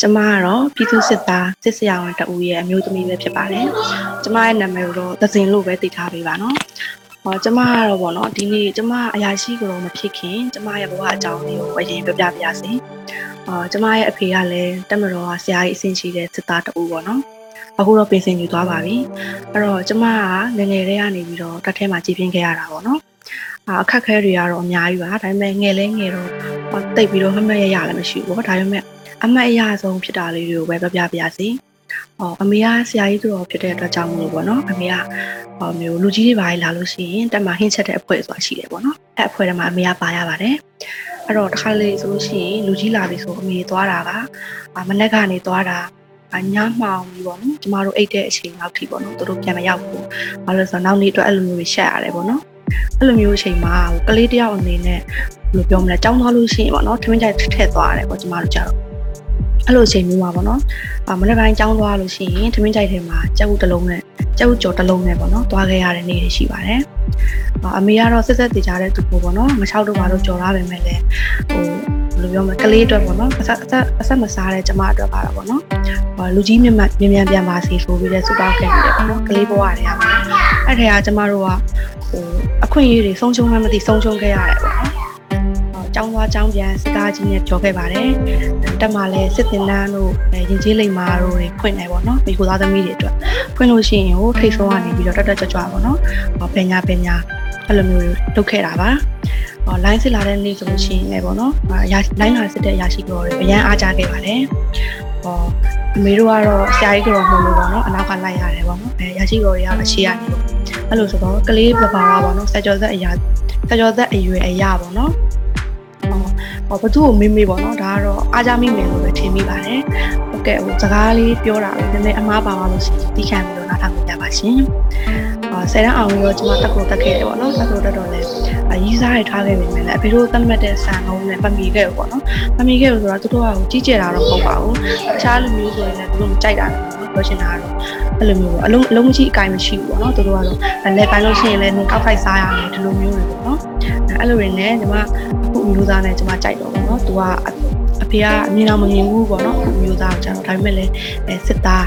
ကျမကတော့ပြည်သူစစ်သားစစ်စရာဝန်တဦးရဲ့အမျိုးသမီးပဲဖြစ်ပါတယ်ကျမရဲ့နာမည်ကိုတော့သဇင်လို့ပဲသိထားပေးပါနော်ဟောကျမကတော့ဗောနော်ဒီနေ့ကျမအရာရှိကတော့မဖြစ်ခင်ကျမရဲ့ဘဝအကြောင်းလေးကိုအရင်ပြပြပြရစီဟောကျမရဲ့အဖေကလည်းတက်မတော်ကဆရာကြီးအဆင့်ရှိတဲ့စစ်သားတဦးပေါ့နော်အခုတော့ပြင်ဆင်ယူသွားပါပြီအဲ့တော့ကျမကငယ်ငယ်လေးကနေပြီးတော့တက်ထဲမှာကြည်ပြင်းခဲ့ရတာပေါ့နော်အခက်ခဲတွေကတော့အများကြီးပါဒါပေမဲ့ငယ်လဲငယ်တော့တိတ်ပြီးတော့မမရရလည်းမရှိဘူးပေါ့ဒါပေမဲ့ အမတ်အရဆုံးဖြစ်တာလေးတွေကိုပဲပြပြပြစီ။အော်အမေကဆရာကြီးတို့ဖြစ်တဲ့အတွက်ကြောင့်မလို့ပေါ့နော်။အမေကဟောမျိုးလူကြီးတွေပါလာလို့ရှိရင်တက်မှာဟင်းချက်တဲ့အဖွဲ့ဆိုတာရှိတယ်ပေါ့နော်။အဲ့အဖွဲ့ထဲမှာအမေကပါရပါတယ်။အဲ့တော့တစ်ခါလေဆိုလို့ရှိရင်လူကြီးလာပြီဆိုအမေသွားတာကမနက်ကနေသွားတာအညမှောင်ပြီပေါ့နော်ကျမတို့အိတ်တဲ့အချိန်လောက်ထိပေါ့နော်သူတို့ပြန်မရောက်ဘူးဘာလို့လဲဆိုတော့နောက်နေ့အတွက်အဲ့လိုမျိုးရှက်ရတယ်ပေါ့နော်အဲ့လိုမျိုးအချိန်မှာဟိုကလေးတယောက်အနေနဲ့ဘယ်လိုပြောမလဲကြောင်းသွားလို့ရှိရင်ပေါ့နော်ထမင်းကြိုက်ထည့်သွားရတယ်ပေါ့ကျမတို့ကြတော့ အဲ့လိုအချိန်မျိုးပါပေါ့နော်အမနေ့ပိုင်းကြောင်းသွားလို့ရှိရင်ထမင်းကြိုက်ထဲမှာကြောက်တစ်လုံးနဲ့ကြောက်ကြော်တစ်လုံးနဲ့ပေါ့နော်သွားခဲ့ရတဲ့နေ့တွေရှိပါတယ်အမေကတော့ဆက်ဆက်တည်ကြတဲ့သူပေါ့နော်မချောက်တော့ပါလို့ကြော်လာပဲမဲ့လည်းဟိုဘယ်လိုပြောမလဲကလေးအတွက်ပေါ့နော်အဆက်အဆက်အဆက်မစားတဲ့ကျမအတွက်ပါတော့ပေါ့နော်ဟိုလူကြီးမြတ်မြတ်မြန်ပြန်ပါစီဆိုပြီးလဲစူတောင်းခဲ့တယ်ပေါ့နော်ကလေးဘဝတွေကပါအဲ့ထဲကကျမတို့ကဟိုအခွင့်အရေးတွေဆုံးရှုံးမှမသိဆုံးရှုံးခဲ့ရတယ်ပေါ့နော် ကျောင်းသွားကျောင်းပြန်စစ်သားကြီးနဲ့ပြောခဲ့ပါတယ်တက်မှာလဲစစ်တင်နန်းတို့ရင်ကျေးလိမ်မာတို့တွေဖွင့်နေပေါ့နော်မိကိုသားသမီးတွေအတွက်ဖွင့်လို့ရှိရင်ဟိုထိတ်ဆုံးကနေပြီးတော့တက်တက်ကြွကြွပေါ့နော်ပညာပညာအဲ့လိုမျိုးလုပ်ခဲ့တာပါဟောလိုင်းစစ်လာတဲ့နေ့ဆိုလို့ရှိရင်လည်းပေါ့နော်ရာလိုင်းလာစစ်တဲ့အရာရှိတော်တွေအရန်အားကြခဲ့ပါတယ်ဟောအမေတို့ကတော့ဆရာကြီးကတော့မဟုတ်လို့ပေါ့နော်အနောက်ကလိုက်ရတယ်ပေါ့နော်အဲရာရှိတော်တွေကတော့ရှေ့ကနေလို့အဲ့လိုဆိုတော့ကလေးပပါပါပေါ့နော်စကြော်သက်အရာစကြော်သက်အရွယ်အရာပေါ့နော် ဟောဘသူ့ကိုမေးမေးပေါ့နော်ဒါကတော့အားကြမိမယ်လို့ပဲထင်မိပါတယ်ဟုတ်ကဲ့ဟိုစကားလေးပြောတာပဲနည်းနည်းအမားပါပါလို့ရှိရင်သိခံပြီးတော့နားထောင်ကြပါရှင်အာဆယ်တန်းအောင်ပြီးတော့ကျွန်မတက်ကိုတက်ခဲ့တယ်ပေါ့နော်တက်ကိုတက်တော့လဲရီးစားရထားခဲ့ပြီမယ်လေအဖေတို့သတ်မှတ်တဲ့ဆန်လုံးနဲ့မမီခဲ့ဘူးပေါ့နော်မမီခဲ့ဘူးဆိုတော့သူတို့ကကြီးကျယ်တာတော့မဟုတ်ပါဘူးတခြားလူမျိုးဆိုရင်လည်းသူတို့မကြိုက်တာလည်းပြောချင်တာကတော့ အဲ့လိုမျိုးပေါ့အလုံးအလုံးမရှိအကိုင်မရှိဘူးပေါ့နော်သူတို့ကတော့လက်ပိုင်းလို့ရှိရင်လည်းနင်ကောက်ဖိုက်စားရတယ်ဒီလိုမျိုးတွေပေါ့နော်အဲ့လိုတွေနဲ့ကျွန်မအခုမျိုးသားနဲ့ကျွန်မကြိုက်တော့ပေါ့နော်သူကအဖေကအမြင်အောင်မမြင်ဘူးပေါ့နော်အခုမျိုးသားကိုကျွန်တော်ဒါပေမဲ့လည်းစစ်သား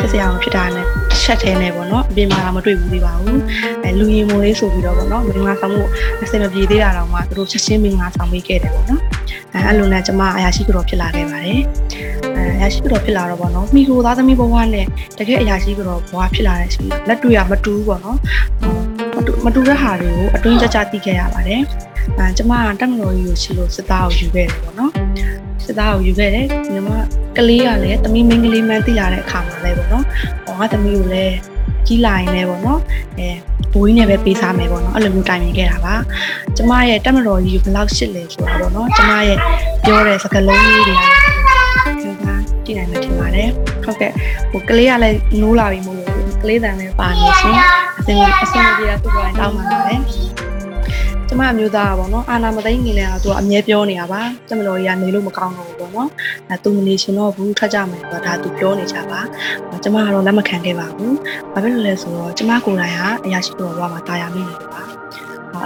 စစ်စရာအောင်ဖြစ်တာနဲ့ချက်သေးနေပေါ့နော်အပြင်မှာတော့မတွေ့ဘူးသေးပါဘူးအဲလူရင်မိုးလေးဆိုပြီးတော့ပေါ့နော်မင်္ဂလာဆောင်မှုအစင်မပြေသေးတာတော့မှသူတို့ချက်ချင်းမင်္ဂလာဆောင်ပေးခဲ့တယ်ပေါ့နော်အဲအဲ့လိုနဲ့ကျွန်မအရာရှိကတော့ဖြစ်လာခဲ့ပါတယ် အဲအရာရှိကတော့ဖြစ်လာတော့ပေါ့နော်မိကိုသားသမီးဘဝနဲ့တကယ်အရာရှိကတော့ဘဝဖြစ်လာတဲ့အချိန်လက်တွေ့ရမတူဘူးပေါ့နော်မတူမတူတဲ့ဟာတွေကိုအတွင်းကြကြသိခဲ့ရပါတယ်အဲကျွန်မကတက်မတော်ကြီးကိုချီလို့စစ်သားကိုယူခဲ့တယ်ပေါ့နော်စစ်သားကိုယူခဲ့တယ်ညီမကလေးကလည်းတမီးမင်းကလေးမှန်းသိလာတဲ့အခါမှာလည်းပေါ့နော်ဟောငါတမီးကိုလည်းကြီးလာရင်လည်းပေါ့နော်အဲဘိုးကြီးနဲ့ပဲပေးစားမယ်ပေါ့နော်အဲ့လိုမျိုးတိုင်ပင်ခဲ့တာပါကျမရဲ့တက်မတော်ကြီးဘယ်လောက်ရှစ်လဲဆိုတာပေါ့နော်ကျမရဲ့ပြောတဲ့စကားလုံးလေးတွေကစဉ်းစား ကြည့်နိုင်မှထင်ပါတယ်ဟုတ်ကဲ့ဟိုကလေးကလည်းနိုးလာပြီမို့လို့ကလေးတန်လည်းပါနေရှင်အစင်အစင်ကြီးတာသူ့ကိုတောင်းပါပါတယ်ကျမအမျိုးသားကပေါ့နော်အာနာမသိငင်လဲကသူကအမြဲပြောနေတာပါကျမတော်ကြီးကနေလို့မကောင်းတော့ဘူးပေါ့နော်အဲသူမနေရှင်တော့ဘူးထွက်ကြမယ်ဆိုတော့ဒါသူပြောနေကြပါကျမကတော့လက်မခံခဲ့ပါဘူးဘာဖြစ်လို့လဲဆိုတော့ကျမကိုယ်တိုင်ကအရာရှိတော်ဘဝမှာတာယာမိနေတယ်ပါ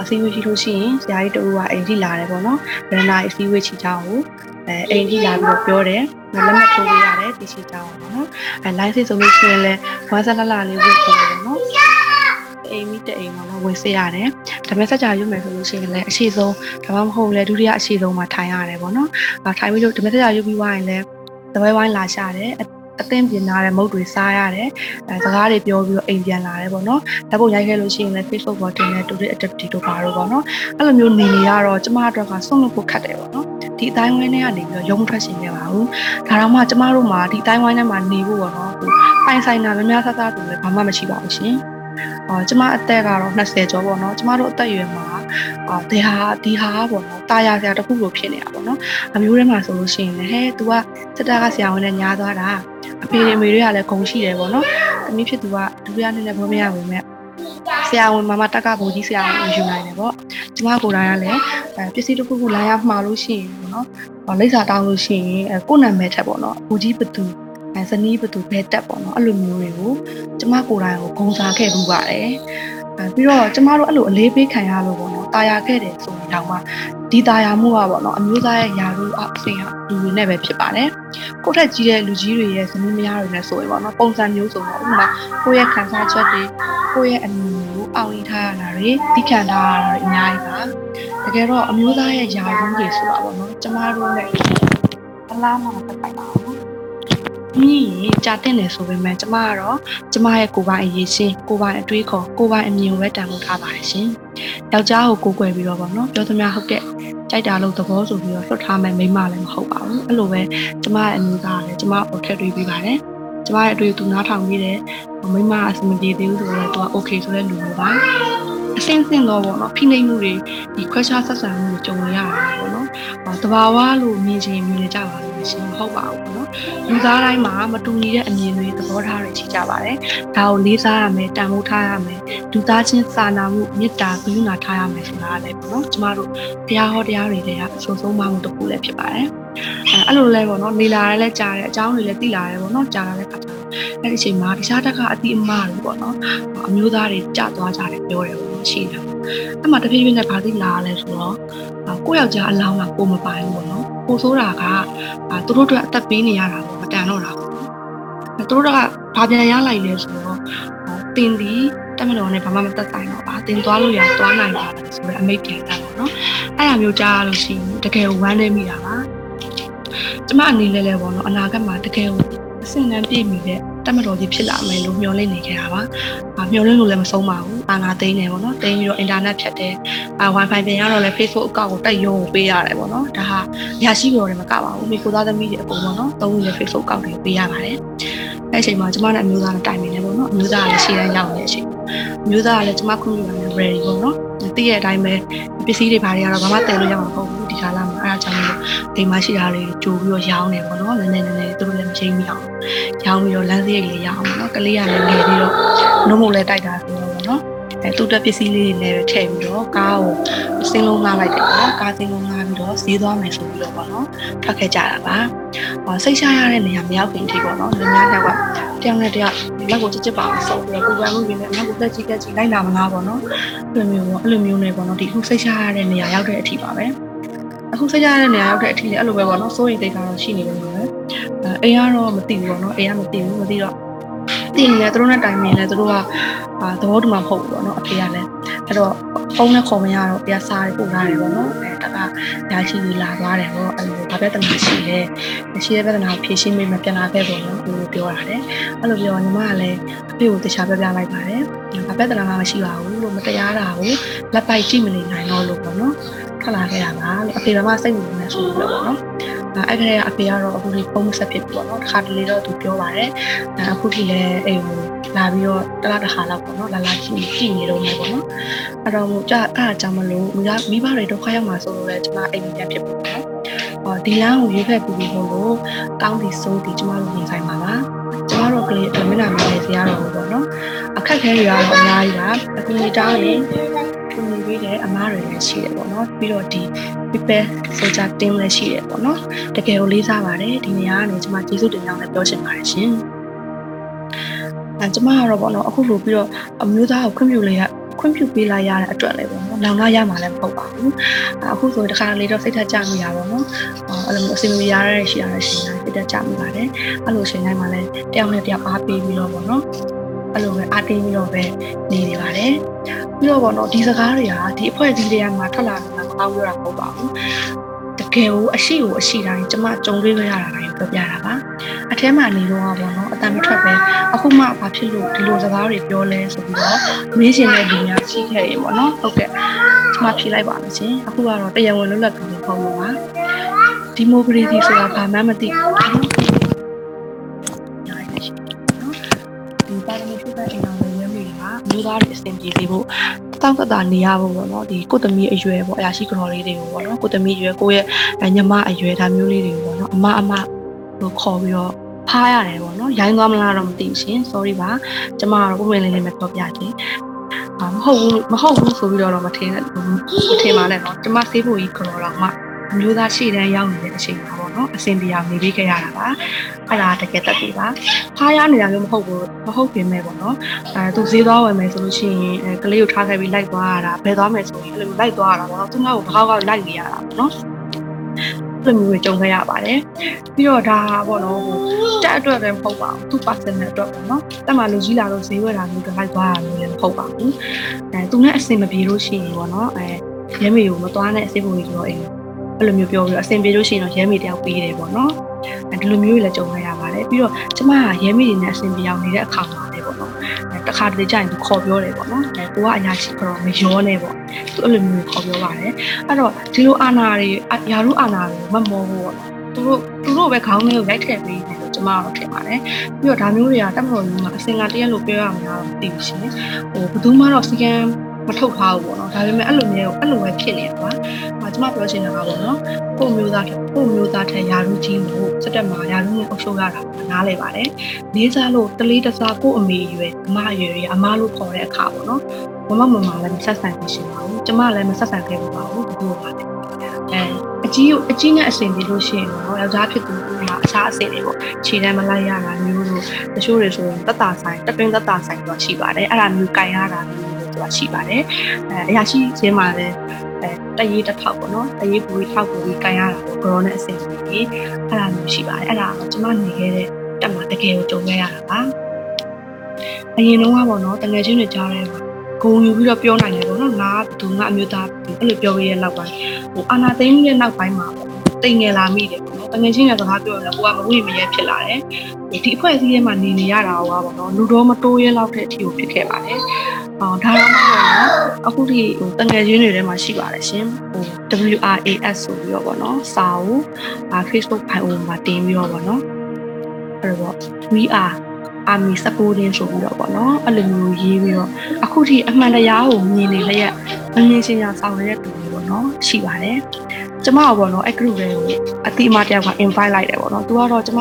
အစည်းအဝေးရှိလို့ရှိရင်ဆရာကြီးတူကအိမ်ကြီးလာတယ်ပေါ့နော်ဗရန်နာအစည်းအဝေးချီချောင်းကို အဲအိမ်ကြီးလာပြီးတော့ပြောတယ်လက်မှတ်ထိုးပေးရတယ်တရှိချောင်းပေါ့နော်အဲ live ဆိုလို့ရှိရင်လည်းဝါဆလလာလေးဝတ်ပြီးတော့နော်အိမ်မိတဲ့အိမ်မှာတော့ဝင်စေရတယ်ဒါပေမဲ့စကြရွတ်မယ်ဆိုလို့ရှိရင်လည်းအရှိဆုံးဒါမှမဟုတ်လည်းဒုတိယအရှိဆုံးမှာထိုင်ရတယ်ပေါ့နော်အဲထိုင်ပြီးတော့ဒါပေမဲ့စကြရွတ်ပြီးွားရင်လည်းတပွဲဝိုင်းလာရှာတယ်အသင်းပြင်လာတဲ့မုတ်တွေစားရတယ်အဲစကားတွေပြောပြီးတော့အိမ်ပြန်လာတယ်ပေါ့နော်ဓာတ်ပုံရိုက်ခဲ့လို့ရှိရင်လည်း Facebook ပေါ်တင်တဲ့ Today Activity တို့ပါတော့ပေါ့နော်အဲ့လိုမျိုးနေနေရတော့ကျမအတွက်ကဆုံးလို့ဖို့ခက်တယ်ပေါ့နော် ဒီအတိုင်းဝိုင်းထဲကနေပြီးတော့ရုံထွက်ရှင်နေပါဘူးဒါတော့မှကျမတို့မှာဒီအတိုင်းဝိုင်းထဲမှာနေဖို့ပေါ့နော်ပိုင်ဆိုင်တာများများဆဆတူလည်းဘာမှမရှိပါဘူးရှင်အော်ကျမအသက်ကတော့20ကျော်ပေါ့နော်ကျမတို့အသက်အရွယ်မှာအော်ဒီဟာဒီဟာပေါ့နော်တာယာဆရာတခုလိုဖြစ်နေတာပေါ့နော်အမျိုးထဲမှာဆိုလို့ရှိရင်လည်းဟဲ तू ကစက်တာကဆရာဝန်နဲ့ညားသွားတာအဖေတွေမေတွေကလည်းဂုံရှိတယ်ပေါ့နော်အမိဖြစ်သူကဒုတိယနှစ်နဲ့ဘောမရဘူးမဲ့ဆရာဝန်မမတက်ကဘိုးကြီးဆရာဝန်ယူနိုင်တယ်ပေါ့ ကျမကိုယ်တိုင်ကလည်းပစ္စည်းတစ်ခုခုလာရမှားလို့ရှိရင်ပေါ့နော်လိပ်စာတောင်းလို့ရှိရင်ကိုယ့်နာမည်ထက်ပေါ့နော်ဘိုးကြီးဘသူအဲဇနီးဘသူဘဲတက်ပေါ့နော်အဲ့လိုမျိုးတွေကိုကျမကိုယ်တိုင်ကိုဂုံစားခဲ့မှုပါတယ်အဲပြီးတော့ကျမတို့အဲ့လိုအလေးပေးခံရလို့ပေါ့နော်တာယာခဲ့တယ်ဆိုရင်တောင်မှဒီတာယာမှုကပေါ့နော်အမျိုးသားရဲ့ယာရုအဆင်ဟာလူတွေနဲ့ပဲဖြစ်ပါတယ်ကိုယ့်ထက်ကြီးတဲ့လူကြီးတွေရဲ့ဇနီးမယားတွေနဲ့ဆိုရင်ပေါ့နော်ပုံစံမျိုးဆိုတော့ဥပမာကိုယ့်ရဲ့ခံစားချက်တွေကိုယ့်ရဲ့အမြင်ကို အောင်းရထားရတာတွေသိခံထားရတာတွေအများကြီးပါတကယ်တော့အမျိုးသားရဲ့ယာရုတွေဆိုတာပေါ့နော်ကျမတို့နဲ့အလားမှမသက်ဆိုင်ပါဘူးမြည်ရင်ကြာတဲ့နေဆိုပေမဲ့ကျမကတော့ကျမရဲ့ကိုယ်ပိုင်အရေးရှင်ကိုယ်ပိုင်အတွေးခေါ်ကိုယ်ပိုင်အမြင်ကိုပဲတန်ဖိုးထားပါတယ်ရှင်ယောက်ျားကိုကိုယ်ွယ်ပြီးတော့ပေါ့နော်ပြောသမျှဟုတ်တဲ့ကြိုက်တာလို့သဘောဆိုပြီးတော့လွတ်ထားမယ်မိမလည်းမဟုတ်ပါဘူးအဲ့လိုပဲကျမရဲ့အမျိုးသားလည်းကျမကိုထည့်တွေးပြီးပါတယ် ကျမရဲ့အတွေ့အကြုံနားထောင်ပြီးတယ်မိမအဆင်မပြေသေးဘူးဆိုတော့သူက okay ဆိုတဲ့လူမျိုးပါအစင်းစင်းတော့ပေါ့နော်ဖိနှိပ်မှုတွေဒီခွဲခြားဆက်ဆံမှုတွေကြုံရတာပေါ့နော်။တဘာဝလို့မြင်ချင်မြင်နေကြပါလို့ရှင်မဟုတ်ပါဘူးပေါ့နော်။လူသားတိုင်းမှာမတူညီတဲ့အမြင်တွေသဘောထားတွေရှိကြပါတယ်။ဒါကိုလေးစားရမယ်တန်ဖိုးထားရမယ်။လူသားချင်းစာနာမှုမေတ္တာကရုဏာထားရမယ်ဆိုတာလည်းပေါ့နော်။ကျမတို့တရားဟောတရားတွေတဲ့အဆိုဆုံးမှမှုတစ်ခုလည်းဖြစ်ပါတယ်။ အဲအဲ့လိုလဲပေါ့နော်နေလာရဲလဲကြားတယ်အကြောင်းတွေလည်းသိလာရဲပေါ့နော်ကြားလာတဲ့ခါကျတော့အဲ့ဒီအချိန်မှာတခြားတစ်ခါအတိအမတွေပေါ့နော်အမျိုးသားတွေကြာသွားကြတယ်ပြောတယ်ပေါ့နော်ရှိတယ်အဲ့မှာတဖြည်းဖြည်းနဲ့ဗာသိလာလဲဆိုတော့ကိုယ့်ယောက်ျားအလောင်းကကိုမပိုင်ဘူးပေါ့နော်ကိုဆိုးတာကသူတို့တို့အသက်ပေးနေရတာပေါ့မတန်တော့တာပေါ့သူတို့ကဘာပြန်ရလိုက်လဲဆိုတော့တင်ဒီတက်မတော်နဲ့ဘာမှမသက်ဆိုင်တော့ပါတင်သွားလို့ရသွားနိုင်ပါလားဆိုတော့အမိတ်ပြန်တာပေါ့နော်အဲ့ဒါမျိုးကြားရလို့ရှိရင်တကယ်ဝမ်းနေမိတာပါ ကျမအနေနဲ့လည်းပေါ့နော်အနာဂတ်မှာတကယ်အဆင့်တန်းပြည့်မီတဲ့တက်မတော်ကြီးဖြစ်လာမယ်လို့မျှော်လင့်နေခဲ့တာပါ။အာမျှော်လင့်လို့လည်းမဆုံးပါဘူး။အာနာသိန်းတယ်ပေါ့နော်။သိန်းပြီးတော့အင်တာနက်ဖြတ်တယ်။အာ Wi-Fi ပြန်ရတော့လည်း Facebook အကောင့်ကိုတက်ရုံပေးရတယ်ပေါ့နော်။ဒါဟာရရှိကြော်တယ်မကပါဘူး။မိကိုသားသမီးတွေအကုန်ပေါ့နော်။သုံးလို့ Facebook အကောင့်တွေပေးရပါတယ်။အဲ့အချိန်မှာကျမနဲ့အမျိုးသားနဲ့တိုင်ပင်နေပေါ့နော်။အမျိုးသားကလည်းရှေ့တန်းရောက်နေတဲ့အချိန်။အမျိုးသားကလည်းကျမခွင့်ပြုတယ် ready ပေါ့နော်။သိတဲ့အတိုင်းပဲပစ္စည်းတွေဘာတွေကတော့ဘာမှတည်လို့ရမှာမဟုတ်ဘူးဒီကာလမှာ အဲဒါကြောင့်မို့အိမ်မှာရှိတာတွေကြိုပြီးတော့ရောင်းနေပေါ့နော်။နည်းနည်းနည်းနည်းသူတို့လည်းမချိန်မိအောင်ရောင်းပြီးတော့လမ်းစရိတ်လေးရအောင်ပေါ့နော်။ကလေးကလည်းငယ်ပြီးတော့နှုတ်မို့လည်းတိုက်တာဆိုတော့ပေါ့နော်။အဲသူ့တက်ပစ္စည်းလေးတွေလည်းထည့်ပြီးတော့ကားကိုစင်းလုံးငှားလိုက်တယ်ပေါ့နော်။ကားစင်းလုံးငှားပြီးတော့ဈေးသွားမယ်ဆိုပြီးတော့ပေါ့နော်။ထွက်ခဲ့ကြတာပါ။ဟောစိတ်ရှားရတဲ့နေရာမရောက်ခင်ထိပေါ့နော်။လူများနောက်ကတယောက်နဲ့တယောက်လက်ကိုချစ်ချစ်ပါအောင်ဆော့ပြီးတော့ပူပန်မှုတွေနဲ့အနောက်ကိုတက်ကြည့်တက်ကြည့်လိုက်လာမလားပေါ့နော်။အဲ့လိုမျိုးပေါ့အဲ့လိုမျိုးနဲ့ပေါ့နော်ဒီခုစိတ်ရှားရတဲ့နေရာရောက်တဲ့အထိပါပဲ။ အခုစိတ်ရတဲ့နေရာရောက်တဲ့အထိလည်းအဲ့လိုပဲပေါ့နော်စိုးရိမ်တိတ်ကတော့ရှိနေလို့ပဲအဲအိမ်ကတော့မသိဘူးပေါ့နော်အိမ်ကမသိဘူးမသိတော့သိနေတယ်သူတို့နဲ့တိုင်ပင်လဲသူတို့ကအာသဘောတူမှာမဟုတ်ဘူးပေါ့နော်အဖေကလည်းအဲ့တော့ဖုန်းနဲ့ခေါ်မရတော့တရားစားပို့လာတယ်ပေါ့နော်အဲတကညာချီကြီးလာသွားတယ်ပေါ့အဲ့လိုဘာပြဿနာရှိလဲရှိတဲ့ပြဿနာကိုဖြေရှင်းမိမပြန်လာခဲ့ပေါ့နော်သူပြောတာလေအဲ့လိုပြောညီမကလည်းအဖေကိုတခြားပြပြလိုက်ပါတယ်ဘာပြဿနာမှမရှိပါဘူးလို့မတရားတာကိုလက်ပိုက်ကြည့်မနေနိုင်တော့လို့ပေါ့နော် ထွက်လာခဲ့တာပါလို့အဖေကမှစိတ်ဝင်နေဆိုပြီးတော့ပေါ့နော်အဲ့ခါကအဖေကတော့အခုဒီဖုန်းဆက်ဖြစ်ပြီပေါ့နော်တစ်ခါတလေတော့သူပြောပါတယ်အခုထိလည်းအိမ်ကိုလာပြီးတော့တလားတစ်ခါလောက်ပေါ့နော်လာလာကြည့်ကြည့်နေတော့မယ်ပေါ့နော်အဲ့တော့မို့ကြအဲ့ဒါကြောင့်မလို့မိဘမိဘတွေဒုက္ခရောက်မှာဆိုလို့လည်းကျမအိမ်ပြန်ဖြစ်ပေါ့နော်ဟောဒီလမ်းကိုရွေးဖက်ပြီးပြီးလို့ကောင်းဒီဆုံးဒီကျမတို့ရင်ဆိုင်ပါပါကျမတို့ကလေးအတွက်မျက်နှာမြင်နေစရာတော့ဘူးပေါ့နော်အခက်ခဲတွေကတော့အများကြီးပါအခုနေတောင်းရင် ခုနေပြီးတဲ့အမားတွေလည်းရှိတယ်ပေါ့နော်ပြီးတော့ဒီ people ဆိုကြတင်းလည်းရှိတယ်ပေါ့နော်တကယ်ကိုလေးစားပါတယ်ဒီနေရာကနေကျမကျေးဇူးတင်ကြောင်းလည်းပြောချင်ပါတယ်ရှင်အဲကျမကတော့ပေါ့နော်အခုလိုပြီးတော့အမျိုးသားကိုခွင့်ပြုလိုက်ရခွင့်ပြုပေးလိုက်ရတဲ့အတွက်လည်းပေါ့နော်လောင်လာရမှာလည်းမဟုတ်ပါဘူးအခုဆိုတခါလေးတော့စိတ်ထကြမိရပါတော့အဲ့လိုမျိုးအစီအမီရရတဲ့ရှိရတဲ့ရှင်တိုင်းစိတ်ထကြမိပါတယ်အဲ့လိုရှင်တိုင်းမှာလည်းတယောက်နဲ့တယောက်အားပေးပြီးတော့ပေါ့နော်အဲ့လိုပဲအားတင်းပြီးတော့ပဲနေနေပါတယ် ပြီးတော့ပေါ့နော်ဒီစကားတွေကဒီအဖွဲ့အစည်းတွေကမှထွက်လာတာမကောင်းပြောတာမဟုတ်ပါဘူးတကယ်ကိုအရှိကိုအရှိတိုင်းကျမကြုံတွေ့ရတာတိုင်းပြောပြတာပါအထဲမှာနေတော့ပေါ့နော်အတန်မထွက်ပဲအခုမှဘာဖြစ်လို့ဒီလိုစကားတွေပြောလဲဆိုပြီးတော့မေးရှင်တဲ့လူများရှိခဲ့ရေပေါ့နော်ဟုတ်ကဲ့ကျမဖြေလိုက်ပါမယ်ရှင်အခုကတော့တရားဝင်လွတ်လပ်ပြီးပုံပေါ်ပါဒီမိုကရေစီဆိုတာဘာမှမသိဘူး ဒီတိုင်းမျိုးပြတဲ့အိမ်အောင်ရဲ့ရင်းမိတွေကမျိုးသားတွေအဆင်ပြေစေဖို့တောင့်တတာနေရဖို့ပေါ့နော်ဒီကိုသမီးအရွယ်ပေါ့အရာရှိကတော်လေးတွေကိုပေါ့နော်ကိုသမီးအရွယ်ကိုရဲ့ညီမအရွယ်ဒါမျိုးလေးတွေကိုပေါ့နော်အမအမကိုခေါ်ပြီးတော့ဖားရတယ်ပေါ့နော်ရိုင်းသွားမလားတော့မသိဘူးရှင် sorry ပါကျမကတော့ပုံမှန်လေးလေးပဲပြောပြခြင်းမဟုတ်ဘူးမဟုတ်ဘူးဆိုပြီးတော့တော့မထင်နဲ့မထင်ပါနဲ့တော့ကျမစေးဖို့ကြီးကတော်တော့မှမျိုးသားရှေ့တန်းရောက်နေတဲ့အချိန်ပါ ပေါ့နော်အဆင်ပြေအောင်နေပြီးခဲ့ရတာပါအဲ့ဒါတကယ်တက်ပြီပါဖားရနေတာမျိုးမဟုတ်ဘူးမဟုတ်ပြင်မဲ့ပေါ့နော်အဲသူဈေးသွားဝယ်မယ်ဆိုလို့ရှိရင်အဲကလေးကိုထားခဲ့ပြီးလိုက်သွားရတာဘယ်သွားမယ်ဆိုရင်အဲ့လိုလိုက်သွားရတာပေါ့နော်သူငါ့ကိုဘာကောက်လိုက်နေရတာပေါ့နော်လိုမျိုးတွေကြုံခဲ့ရပါတယ်ပြီးတော့ဒါပေါ့နော်ဟိုတက်အတွက်လည်းမဟုတ်ပါဘူးသူ personal အတွက်ပေါ့နော်တက်မှလူကြီးလာလို့ဈေးဝယ်တာမျိုးတွေလိုက်သွားတာမျိုးလည်းမဟုတ်ပါဘူးအဲသူနဲ့အဆင်မပြေလို့ရှိရင်ပေါ့နော်အဲရဲမေကိုမသွားနဲ့အစိပ်ပုံကြီးဆိုတော့အိမ် အဲ့လိုမျိုးပြောပြီးတော့အဆင်ပြေလို့ရှိရင်တော့ရဲမေတယောက်ပေးတယ်ပေါ့နော်အဲဒီလိုမျိုးတွေလည်းကြုံခဲ့ရပါတယ်ပြီးတော့ကျမကရဲမေတွေနဲ့အဆင်ပြေအောင်နေတဲ့အခါမှာလည်းပေါ့နော်အဲတခါတလေကြာရင်သူခေါ်ပြောတယ်ပေါ့နော်အဲကိုကအရာရှိတော့မရောနဲ့ပေါ့သူအဲ့လိုမျိုးခေါ်ပြောပါတယ်အဲ့တော့ဒီလိုအာနာတွေယာရုအာနာတွေမမောဘူးပေါ့သူတို့သူတို့ပဲခေါင်းထဲကိုရိုက်ထည့်ပေးတယ်လို့ကျမကတော့ထင်ပါတယ်ပြီးတော့ဒါမျိုးတွေကတက်မတော်မျိုးမှာအစင်ကတရက်လို့ပြောရမှာတော့မသိဘူးရှင်ဟိုဘယ်သူမှတော့စီကံ မထုတ်ထားဘူးပေါ့နော်ဒါပေမဲ့အဲ့လိုမျိုးအဲ့လိုပဲဖြစ်နေတာပါ။ဟာကျမပြောချင်တာကပေါ့နော်ကို့မျိုးသားကို့မျိုးသားထက်ယာရုကြီးလို့စက်တက်မှာယာရုနဲ့အုပ်ချုပ်ရတာနားလဲပါတယ်။လေးစားလို့တလေးတစားကို့အမေရွယ်အမရွယ်ရအမလို့ခေါ်တဲ့အခါပေါ့နော်။မမမမလည်းမဆက်ဆံနေရှင်ပါဘူး။ကျမလည်းမဆက်ဆံခဲ့ဘူးပါဘူးဘယ်လိုပါလဲ။အဲအကြီးကိုအကြီးနဲ့အဆင်ပြေလို့ရှိရင်တော့ယောက်ျားဖြစ်သူကအခြားအဆင်တွေပေါ့ခြေတန်းမလိုက်ရတာမျိုးလို့တချို့တွေဆိုရင်တက်တာဆိုင်တက်တွင်းတက်တာဆိုင်တော့ရှိပါတယ်အဲ့ဒါမျိုးကြိုင်ရတာမျိုး လို့သူကရှိပါတယ်အဲအရာရှိချင်းမှာလည်းအဲတရေးတစ်ထောက်ပေါ့နော်တရေးပူထောက်ပူပြီးကြိုင်ရတာပေါ့ဂရောနဲ့အဆင်ပြေပြီးအဲ့ဒါမျိုးရှိပါတယ်အဲ့ဒါတော့ကျွန်မနေခဲ့တဲ့တက်မှာတကယ်ကိုကြုံခဲ့ရတာပါအရင်တော့ကပေါ့နော်တငယ်ချင်းတွေကြားထဲမှာဂုံယူပြီးတော့ပြောနိုင်တယ်ပေါ့နော်ငါကသူငါအမျိုးသားအဲ့လိုပြောရတဲ့နောက်ပိုင်းဟိုအာနာသိန်းရဲ့နောက်ပိုင်းမှာပေါ့တိမ်ငယ်လာမိတယ်ပေါ့နော်တငယ်ချင်းတွေစကားပြောရင်ကိုကမဝိမရဲဖြစ်လာတယ်ဒီအဖွဲ့အစည်းထဲမှာနေနေရတာဟောပါတော့လူတော်မတိုးရဲလောက်တဲ့အထိကိုဖြစ်ခဲ့ပါတယ် အော်ဒါတော့မဟုတ်နော်အခုဒီဟိုတငယ်ချင်းတွေထဲမှာရှိပါတယ်ရှင်ဟို WRAS ဆိုပြီးတော့ပေါ့နော်စာအုပ်အာ Facebook bio မှာတင်ပြီးတော့ပေါ့နော်အဲ့တော့ we are army supporting ဆိုပြီးတော့ပေါ့နော်အဲ့လိုမျိုးရေးပြီးတော့အခုထိအမှန်တရားကိုမြင်နေလျက်မမြင်ချင်းရဆောင်ရတဲ့တူတွေပေါ့နော်ရှိပါတယ်ကျမကပေါ့နော်အဲ့ group တွေကိုအတိအမတယောက်က invite လိုက်တယ်ပေါ့နော်သူကတော့ကျမ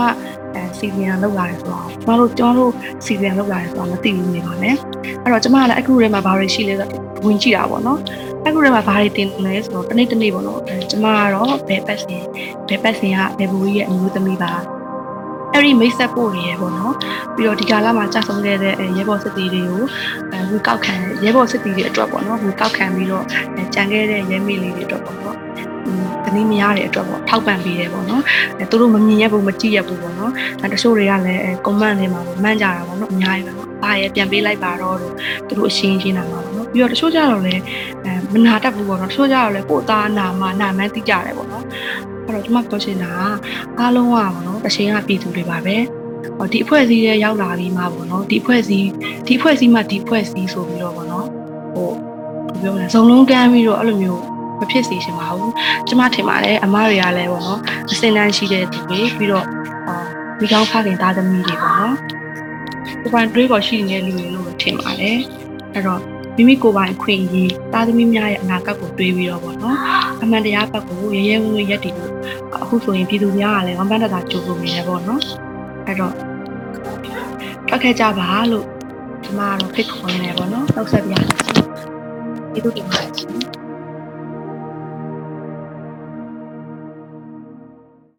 အဲစီဗီယန်လောက်လာတယ်ဆိုတော့ကျမတို့ကျမတို့စီဗီယန်လောက်လာတယ်ဆိုတော့မသိဘူးနေပါနဲ့ အဲ့တော့ကျမကလည်းအဲ့ group ထဲမှာဘာတွေရှိလဲဆိုတော့ဝင်ကြည့်တာပေါ့နော်အဲ့ group ထဲမှာဘာတွေတင်လဲဆိုတော့တနေ့တနေ့ပေါ့နော်ကျမကတော့ဘယ်ပတ်စင်ဘယ်ပတ်စင်ကဘယ်ဘူကြီးရဲ့အမျိုးသမီးပါအဲ့ဒီမိတ်ဆက်ဖို့ရယ်ပေါ့နော်ပြီးတော့ဒီကာလမှာကြာဆုံးခဲ့တဲ့ရဲဘော်စစ်တီတွေကိုအဲဝီကောက်ခံရဲဘော်စစ်တီတွေအတွက်ပေါ့နော်ဝီကောက်ခံပြီးတော့ကြံခဲ့တဲ့ရဲမေလေးတွေအတွက်ပေါ့နော်တနည်းမရတဲ့အတွက်ပေါ့ထောက်ပံ့ပေးတယ်ပေါ့နော်အဲသူတို့မမြင်ရဘူးမကြည့်ရဘူးပေါ့နော်အဲတချို့တွေကလည်းအဲ comment တွေမှာမှန်းကြတာပေါ့နော်အများကြီးပဲပေါ့ ဘာရဲပြန်ပေးလိုက်ပါတော့လို့သူတို့အရှင်းရှင်းတာပါပေါ့နော်ပြီးတော့တချို့ကြတော့လည်းအဲမနာတတ်ဘူးပေါ့နော်တချို့ကြတော့လည်းကိုယ်သားနာမနာမှန်းသိကြတယ်ပေါ့နော်အဲ့တော့ဒီမှာပြောချင်တာအားလုံးကပေါ့နော်တချင်းကပြည်သူတွေပါပဲဟောဒီအဖွဲ့အစည်းတွေရောက်လာပြီးမှပေါ့နော်ဒီအဖွဲ့အစည်းဒီအဖွဲ့အစည်းမှဒီအဖွဲ့အစည်းဆိုပြီးတော့ပေါ့နော်ဟိုဘယ်ပြောမလဲဇုံလုံးတန်းပြီးတော့အဲ့လိုမျိုးမဖြစ်စေချင်ပါဘူးကျမထင်ပါတယ်အမတွေကလည်းပေါ့နော်အစင်တန်းရှိတဲ့သူတွေပြီးတော့အာမိကောင်းဖခင်သားသမီးတွေပေါ့နော် ဒီပိုင်းတွေးပေါ်ရှိနေတဲ့လူတွေလို့ထင်ပါတယ်အဲ့တော့မိမိကိုယ်ပိုင်ခွင့်ရေးသားသမီးများရဲ့အနာဂတ်ကိုတွေးပြီးတော့ပေါ့နော်အမှန်တရားဘက်ကိုရဲရဲဝံ့ဝံ့ရက်တည်လို့အခုဆိုရင်ပြည်သူများကလည်းဝမ်းပန်းတတာကြိုးလို့နေတယ်ပေါ့နော်အဲ့တော့ထွက်ခဲ့ကြပါလို့ဒီမှာတော့ဖိတ်ခေါ်နေတယ်ပေါ့နော်နှုတ်ဆက်ပြရစီကျေးဇူးတင်ပါတယ်ရှင်